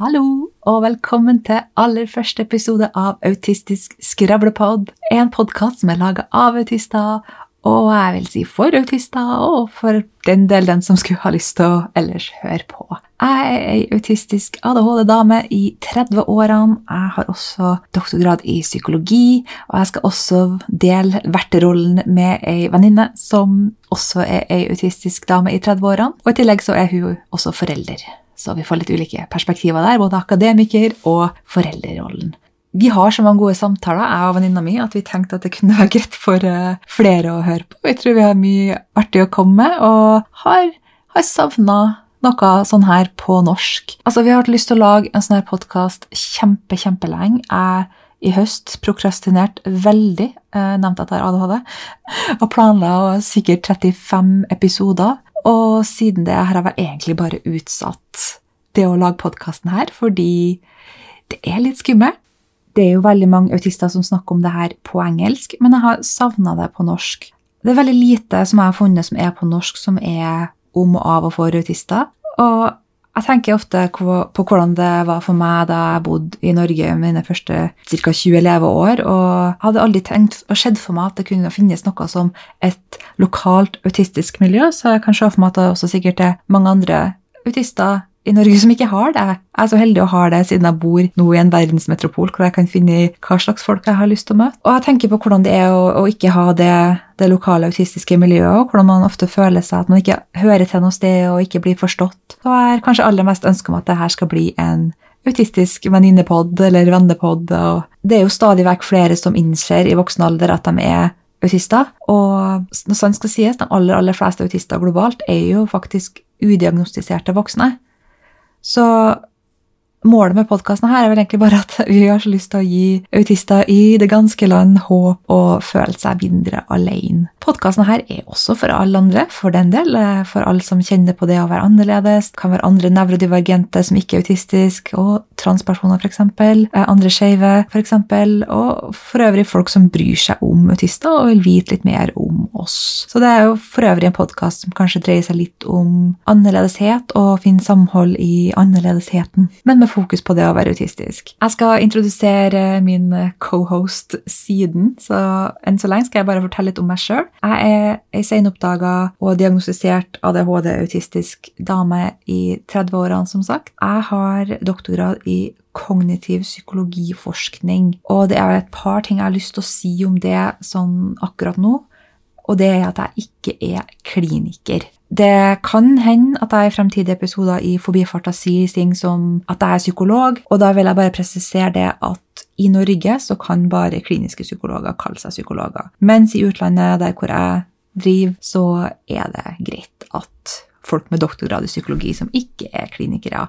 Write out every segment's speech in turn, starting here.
Hallo, og velkommen til aller første episode av Autistisk skravlepod. En podkast som er laga av autister, og jeg vil si for autister, og for den del den som skulle ha lyst til å ellers høre på. Jeg er ei autistisk ADHD-dame i 30-årene. Jeg har også doktorgrad i psykologi, og jeg skal også dele verterollen med ei venninne som også er ei autistisk dame i 30-årene. Og i tillegg så er hun også forelder. Så vi får litt ulike perspektiver der, både akademiker og foreldrerollen. Vi har så mange gode samtaler, jeg og venninna mi, at vi tenkte at det kunne være greit for eh, flere å høre på. Vi tror vi har mye artig å komme med, og har, har savna noe sånn her på norsk. Altså, Vi har hatt lyst til å lage en sånn her podkast kjempe, kjempelenge. Jeg i høst prokrastinert veldig, eh, nevnte at jeg har ADHD, og planla sikkert 35 episoder. Og siden det har jeg egentlig bare utsatt det å lage podkasten her, fordi det er litt skummelt. Det er jo veldig mange autister som snakker om det her på engelsk, men jeg har savna det på norsk. Det er veldig lite som jeg har funnet som er på norsk, som er om og av og for autister. Og jeg tenker ofte på hvordan det var for meg da jeg bodde i Norge mine første ca. 20 leveår, og hadde aldri tenkt og sett for meg at det kunne finnes noe som et lokalt autistisk miljø, så jeg kan se for meg at det også sikkert er mange andre autister i Norge som ikke har det. Jeg er så heldig å ha det siden jeg bor nå i en verdensmetropol hvor jeg kan finne hva slags folk jeg har lyst til å møte. Og jeg tenker på hvordan det er å, å ikke ha det, det, lokale autistiske miljøet, og hvordan man ofte føler seg at man ikke hører til noe sted og ikke blir forstått. Så jeg har kanskje aller mest ønske om at det her skal bli en autistisk venninnepod eller vennepod. Og det er jo stadig vekk flere som innser i voksen alder at de er autister. Og når sant skal sies, de aller, aller fleste autister globalt er jo faktisk udiagnostiserte voksne. Så målet med podkasten her er vel egentlig bare at vi har så lyst til å gi autister i det ganske land håp og føle seg mindre alene. Podkasten her er også for alle andre, for den del. Eh, for alle som kjenner på det å være annerledes. Det kan være andre nevrodivergente som ikke er autistisk, og transpersoner, f.eks. Eh, andre skeive, f.eks. Og for øvrig folk som bryr seg om autister og vil vite litt mer om oss. Så det er jo for øvrig en podkast som kanskje dreier seg litt om annerledeshet og finne samhold i annerledesheten, men med fokus på det å være autistisk. Jeg skal introdusere min cohost siden, så enn så lenge skal jeg bare fortelle litt om meg sjøl. Jeg er ei senoppdaga og diagnostisert ADHD-autistisk dame i 30-årene, som sagt. Jeg har doktorgrad i kognitiv psykologiforskning, og det er et par ting jeg har lyst til å si om det sånn akkurat nå. Og det er at jeg ikke er kliniker. Det kan hende at jeg i fremtidige episoder i forbifarta sier ting som at jeg er psykolog, og da vil jeg bare presisere det at i Norge så kan bare kliniske psykologer kalle seg psykologer. Mens i utlandet, der hvor jeg driver, så er det greit at folk med doktorgrad i psykologi som ikke er klinikere,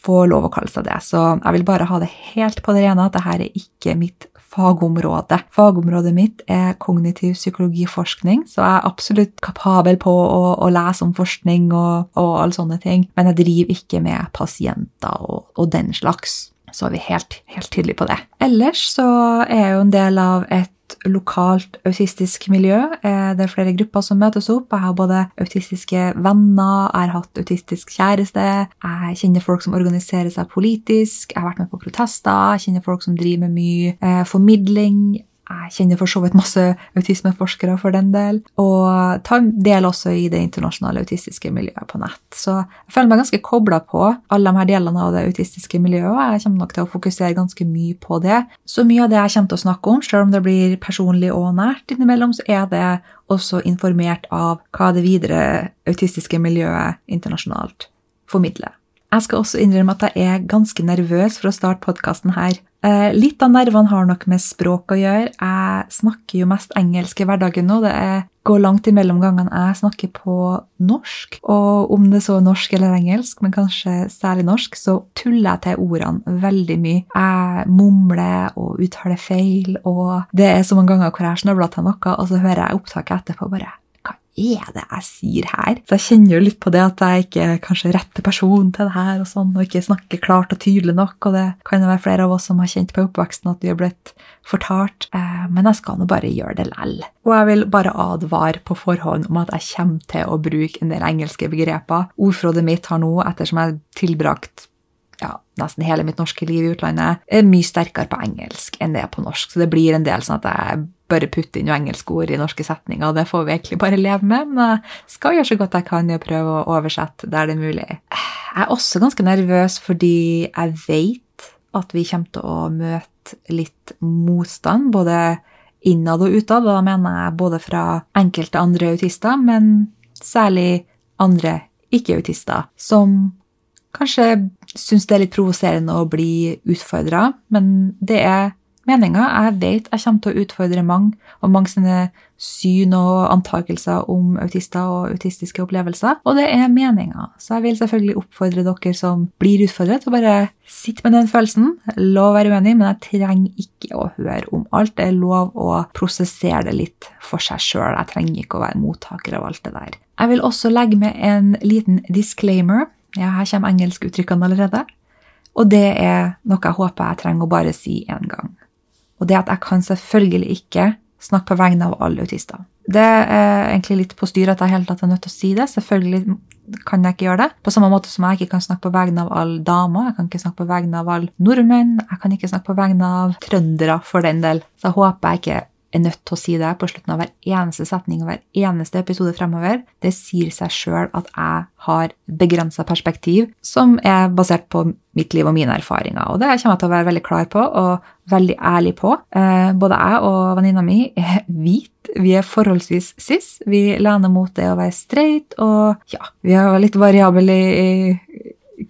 får lov å kalle seg det. Så jeg vil bare ha det helt på det rene at dette er ikke mitt fagområde. Fagområdet mitt er kognitiv psykologiforskning, så jeg er absolutt kapabel på å, å lese om forskning og, og alle sånne ting, men jeg driver ikke med pasienter og, og den slags. Så er vi helt, helt tydelige på det. Ellers så er jeg jo en del av et lokalt autistisk miljø. Eh, det er flere grupper som møtes opp. Jeg har både autistiske venner, jeg har hatt autistisk kjæreste, jeg kjenner folk som organiserer seg politisk, jeg har vært med på protester, jeg kjenner folk som driver med mye eh, formidling. Jeg kjenner for så vidt masse autismeforskere for den del, og tar del også i det internasjonale autistiske miljøet på nett. Så jeg føler meg ganske kobla på alle de her delene av det autistiske miljøet, og jeg kommer nok til å fokusere ganske mye på det. Så mye av det jeg kommer til å snakke om, selv om det blir personlig og nært innimellom, så er det også informert av hva det videre autistiske miljøet internasjonalt formidler. Jeg skal også innrømme at jeg er ganske nervøs for å starte podkasten her. Eh, litt av nervene har nok med språk å gjøre. Jeg snakker jo mest engelsk i hverdagen nå. Det går langt imellom gangene jeg snakker på norsk. Og om det så er norsk eller engelsk, men kanskje særlig norsk, så tuller jeg til ordene veldig mye. Jeg mumler og uttaler feil, og det er så mange ganger hvor jeg snøvla til noe, og så hører jeg opptaket etterpå bare er det jeg sier her? Så jeg kjenner jo litt på det at jeg ikke er kanskje rette person til det her, og sånn, og ikke snakker klart og tydelig nok. Og det kan jo være flere av oss som har kjent på oppveksten at vi har blitt fortalt. Eh, men jeg skal nå bare gjøre det lell. Og jeg vil bare advare på forhånd om at jeg kommer til å bruke en del engelske begreper. Ordforrådet mitt har nå, ettersom jeg tilbrakt ja, nesten hele mitt norske liv i utlandet, er mye sterkere på engelsk enn det er på norsk. Så det blir en del sånn at jeg bare putte inn noen engelske ord i norske setninger, og det får vi egentlig bare leve med. Men jeg skal gjøre så godt jeg kan i å prøve å oversette der det er mulig. Jeg er også ganske nervøs fordi jeg vet at vi kommer til å møte litt motstand, både innad og utad. Og da mener jeg både fra enkelte andre autister, men særlig andre ikke-autister, som kanskje syns det er litt provoserende å bli utfordra, men det er meninga. Jeg vet jeg kommer til å utfordre mange, og mange sine syn og antakelser om autister og autistiske opplevelser. Og det er meninga. Så jeg vil selvfølgelig oppfordre dere som blir utfordret, til å bare sitte med den følelsen. Lov å være uenig, men jeg trenger ikke å høre om alt. Det er lov å prosessere det litt for seg sjøl. Jeg trenger ikke å være mottaker av alt det der. Jeg vil også legge med en liten disclaimer. Ja, her kommer engelskuttrykkene allerede. Og det er noe jeg håper jeg trenger å bare si én gang. Og det at jeg kan selvfølgelig ikke snakke på vegne av alle autister. Det er egentlig litt på styret at jeg helt tatt er nødt til å si det. Selvfølgelig kan jeg ikke gjøre det. På samme måte som jeg ikke kan snakke på vegne av alle damer. Jeg kan ikke snakke på vegne av alle nordmenn. Jeg kan ikke snakke på vegne av trøndere, for den del. Så jeg håper jeg ikke er nødt til å si det på slutten av hver eneste setning og hver eneste episode fremover. Det sier seg sjøl at jeg har begrensa perspektiv som er basert på mitt liv og mine erfaringer. Og det kommer jeg til å være veldig klar på og veldig ærlig på. Eh, både jeg og venninna mi er hvit. Vi er forholdsvis cis. Vi lener mot det å være streit, og ja, vi er litt variable i,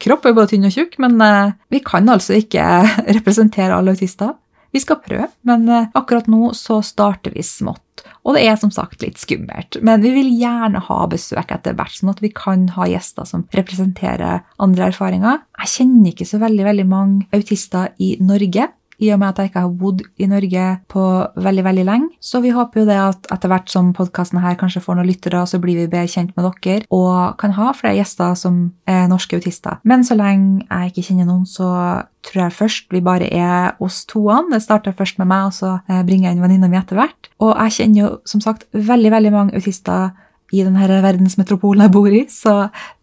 kropp er både tynn og tjukk, men eh, vi kan altså ikke representere alle autister. Vi skal prøve, men eh, akkurat nå så starter vi smått. Og det er som sagt litt skummelt, men vi vil gjerne ha besøk etter hvert, sånn at vi kan ha gjester som representerer andre erfaringer. Jeg kjenner ikke så veldig, veldig mange autister i Norge i og med at jeg ikke har bodd i Norge på veldig veldig lenge. Så vi håper jo det at etter hvert som podkasten her kanskje får noen lyttere, så blir vi bedre kjent med dere og kan ha flere gjester som er norske autister. Men så lenge jeg ikke kjenner noen, så tror jeg først vi bare er oss toene. Det starter først med meg, og så eh, bringer jeg inn venninna mi etter hvert. Og jeg kjenner jo som sagt veldig, veldig mange autister i denne verdensmetropolen jeg bor i, så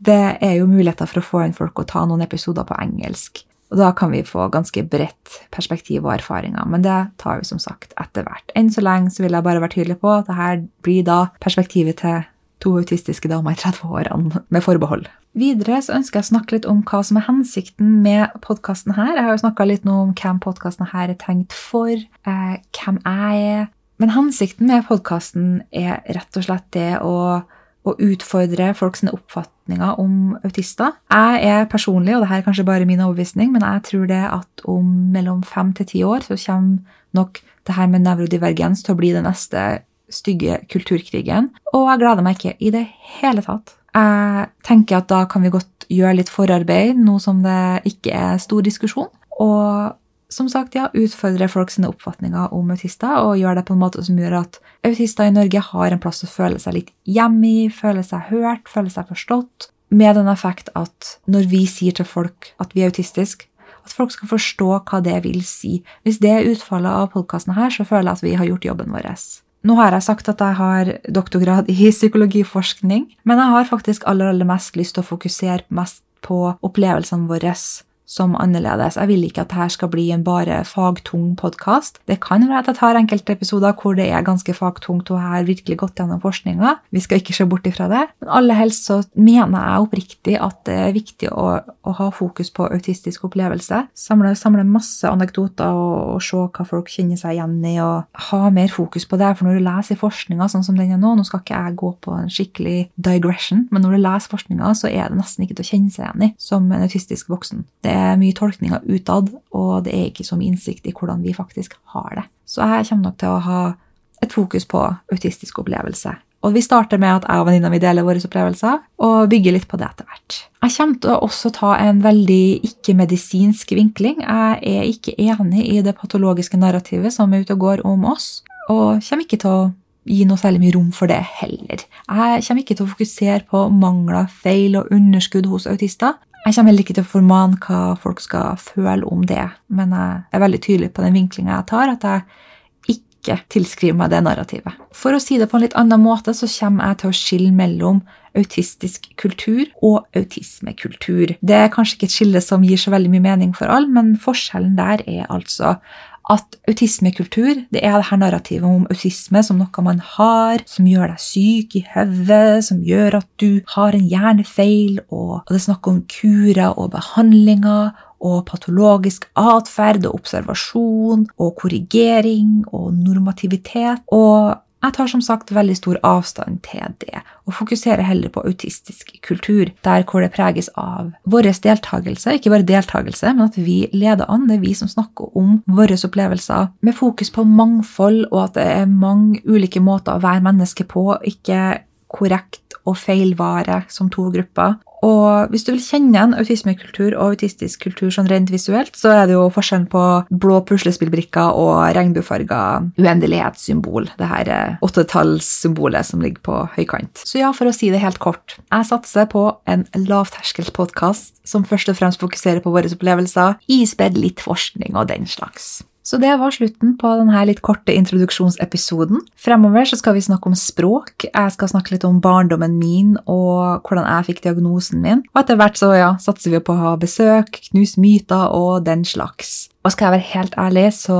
det er jo muligheter for å få inn folk og ta noen episoder på engelsk. Og da kan vi få ganske bredt perspektiv og erfaringer, men det tar vi som sagt etter hvert. Enn så lenge så vil jeg bare være tydelig på at dette blir da perspektivet til to autistiske damer i 30-årene, med forbehold. Videre så ønsker jeg å snakke litt om hva som er hensikten med podkasten her. Jeg har jo snakka litt nå om hvem podkasten her er tenkt for, eh, hvem jeg er. Men hensikten med podkasten er rett og slett det å å utfordre folks oppfatninger om autister. Jeg er personlig, og dette er kanskje bare min overbevisning, men jeg tror det at om mellom fem til ti år så kommer nok det her med nevrodivergens til å bli den neste stygge kulturkrigen. Og jeg gleder meg ikke i det hele tatt. Jeg tenker at da kan vi godt gjøre litt forarbeid, nå som det ikke er stor diskusjon. Og som sagt, ja, utfordre folk sine oppfatninger om autister, og gjøre det på en måte som gjør at autister i Norge har en plass å føle seg litt hjemme i, føle seg hørt, føle seg forstått, med den effekt at når vi sier til folk at vi er autistiske, at folk skal forstå hva det vil si. Hvis det er utfallet av podkasten her, så føler jeg at vi har gjort jobben vår. Nå har jeg sagt at jeg har doktorgrad i psykologiforskning, men jeg har faktisk aller, aller mest lyst til å fokusere mest på opplevelsene våre som annerledes. Jeg vil ikke at dette skal bli en bare fagtung podkast. Det kan være at jeg tar enkelte episoder hvor det er ganske fagtungt og jeg har virkelig gått gjennom forskninga. Vi skal ikke se bort ifra det. Men aller helst så mener jeg oppriktig at det er viktig å, å ha fokus på autistisk opplevelse. Samle, samle masse anekdoter og, og, se hva folk kjenner seg igjen i, og ha mer fokus på det. For når du leser forskninga sånn som den er nå, nå skal ikke jeg gå på en skikkelig digression, men når du leser forskninga, så er det nesten ikke til å kjenne seg igjen i som en autistisk voksen. Det er mye tolkninger utad, og det er ikke så mye innsikt i hvordan vi faktisk har det. Så jeg kommer nok til å ha et fokus på autistisk opplevelse. Og vi starter med at jeg og venninna mi deler våre opplevelser, og bygger litt på det etter hvert. Jeg kommer til å også ta en veldig ikke-medisinsk vinkling. Jeg er ikke enig i det patologiske narrativet som er ute og går om oss, og kommer ikke til å gi noe særlig mye rom for det heller. Jeg kommer ikke til å fokusere på mangler, feil og underskudd hos autister. Jeg kommer heller ikke til å formane hva folk skal føle om det, men jeg er veldig tydelig på den vinklinga jeg tar, at jeg ikke tilskriver meg det narrativet. For å si det på en litt annen måte, så kommer jeg til å skille mellom autistisk kultur og autismekultur. Det er kanskje ikke et skille som gir så veldig mye mening for alle, men forskjellen der er altså at autismekultur det er det her narrativet om autisme som noe man har, som gjør deg syk i hodet, som gjør at du har en hjernefeil, og, det er snakk om kurer og behandlinger og patologisk atferd og observasjon og korrigering og normativitet. Og jeg tar som sagt veldig stor avstand til det, og fokuserer heller på autistisk kultur, der hvor det preges av vår deltakelse, ikke bare deltakelse, men at vi leder an. Det er vi som snakker om våre opplevelser, med fokus på mangfold, og at det er mange ulike måter å være menneske på, ikke korrekt og feilvare som to grupper. Og hvis du vil kjenne igjen autismekultur og autistisk kultur sånn rent visuelt, så er det jo forskjellen på blå puslespillbrikker og regnbuefarga uendelighetssymbol. Det her åttetallssymbolet som ligger på høykant. Så ja, for å si det helt kort. Jeg satser på en lavterskelpodkast som først og fremst fokuserer på våre opplevelser, ispedd litt forskning og den slags. Så det var slutten på denne litt korte introduksjonsepisoden. Fremover så skal vi snakke om språk. Jeg skal snakke litt om barndommen min og hvordan jeg fikk diagnosen min. Og etter hvert så ja, satser vi på å ha besøk, knuse myter og den slags. Og skal jeg være helt ærlig, så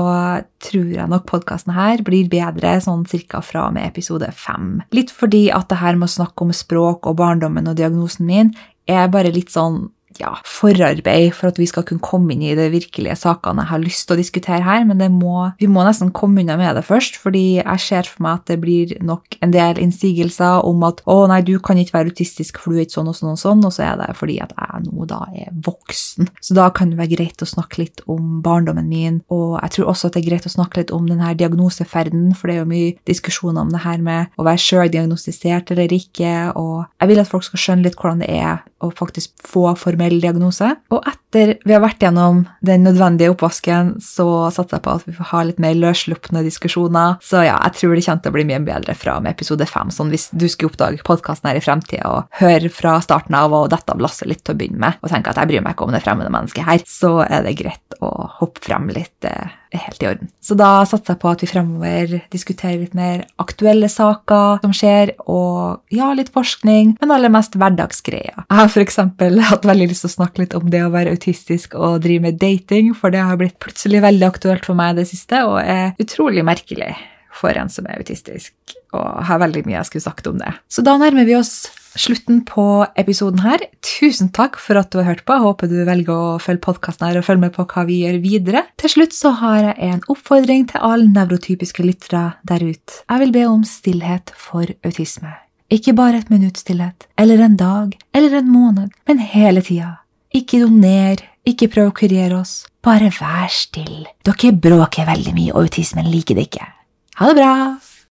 tror jeg nok podkasten her blir bedre sånn cirka fra og med episode fem. Litt fordi at det her med å snakke om språk og barndommen og diagnosen min er bare litt sånn ja, forarbeid for at vi skal kunne komme inn i de virkelige sakene jeg har lyst til å diskutere her, men må, vi må nesten komme unna med det først, fordi jeg ser for meg at det blir nok en del innsigelser om at 'å nei, du kan ikke være autistisk, for du er ikke sånn og sånn og sånn', og så er det fordi at jeg nå da er voksen. Så da kan det være greit å snakke litt om barndommen min, og jeg tror også at det er greit å snakke litt om denne diagnoseferden, for det er jo mye diskusjoner om det her med å være sjøl diagnostisert eller ikke, og jeg vil at folk skal skjønne litt hvordan det er å faktisk få formell diagnose. Og etter vi har vært gjennom den nødvendige oppvasken, så satser jeg på at vi får ha litt mer løsslupne diskusjoner. Så ja, jeg tror det kommer til å bli mye bedre fra med episode fem. Sånn hvis du skulle oppdage podkasten her i fremtida og høre fra starten av og dette av lasset litt til å begynne med, og tenke at jeg bryr meg ikke om det fremmede mennesket her, så er det greit å hoppe frem litt. Helt i orden. Så da satser jeg på at vi fremover diskuterer litt mer aktuelle saker som skjer, og ja, litt forskning, men aller mest hverdagsgreier. Jeg har f.eks. hatt veldig lyst til å snakke litt om det å være autistisk og drive med dating, for det har blitt plutselig veldig aktuelt for meg i det siste, og er utrolig merkelig for en som er autistisk, og har veldig mye jeg skulle sagt om det. Så da nærmer vi oss slutten på episoden her. Tusen takk for at du har hørt på. Jeg håper du velger å følge podkasten her og følge med på hva vi gjør videre. Til slutt så har jeg en oppfordring til alle nevrotypiske lyttere der ute. Jeg vil be om stillhet for autisme. Ikke bare et minutts stillhet, eller en dag, eller en måned, men hele tida. Ikke doner, ikke prøv å kurere oss. Bare vær stille. Dere bråker veldig mye, og autismen liker det ikke. Ha det bra!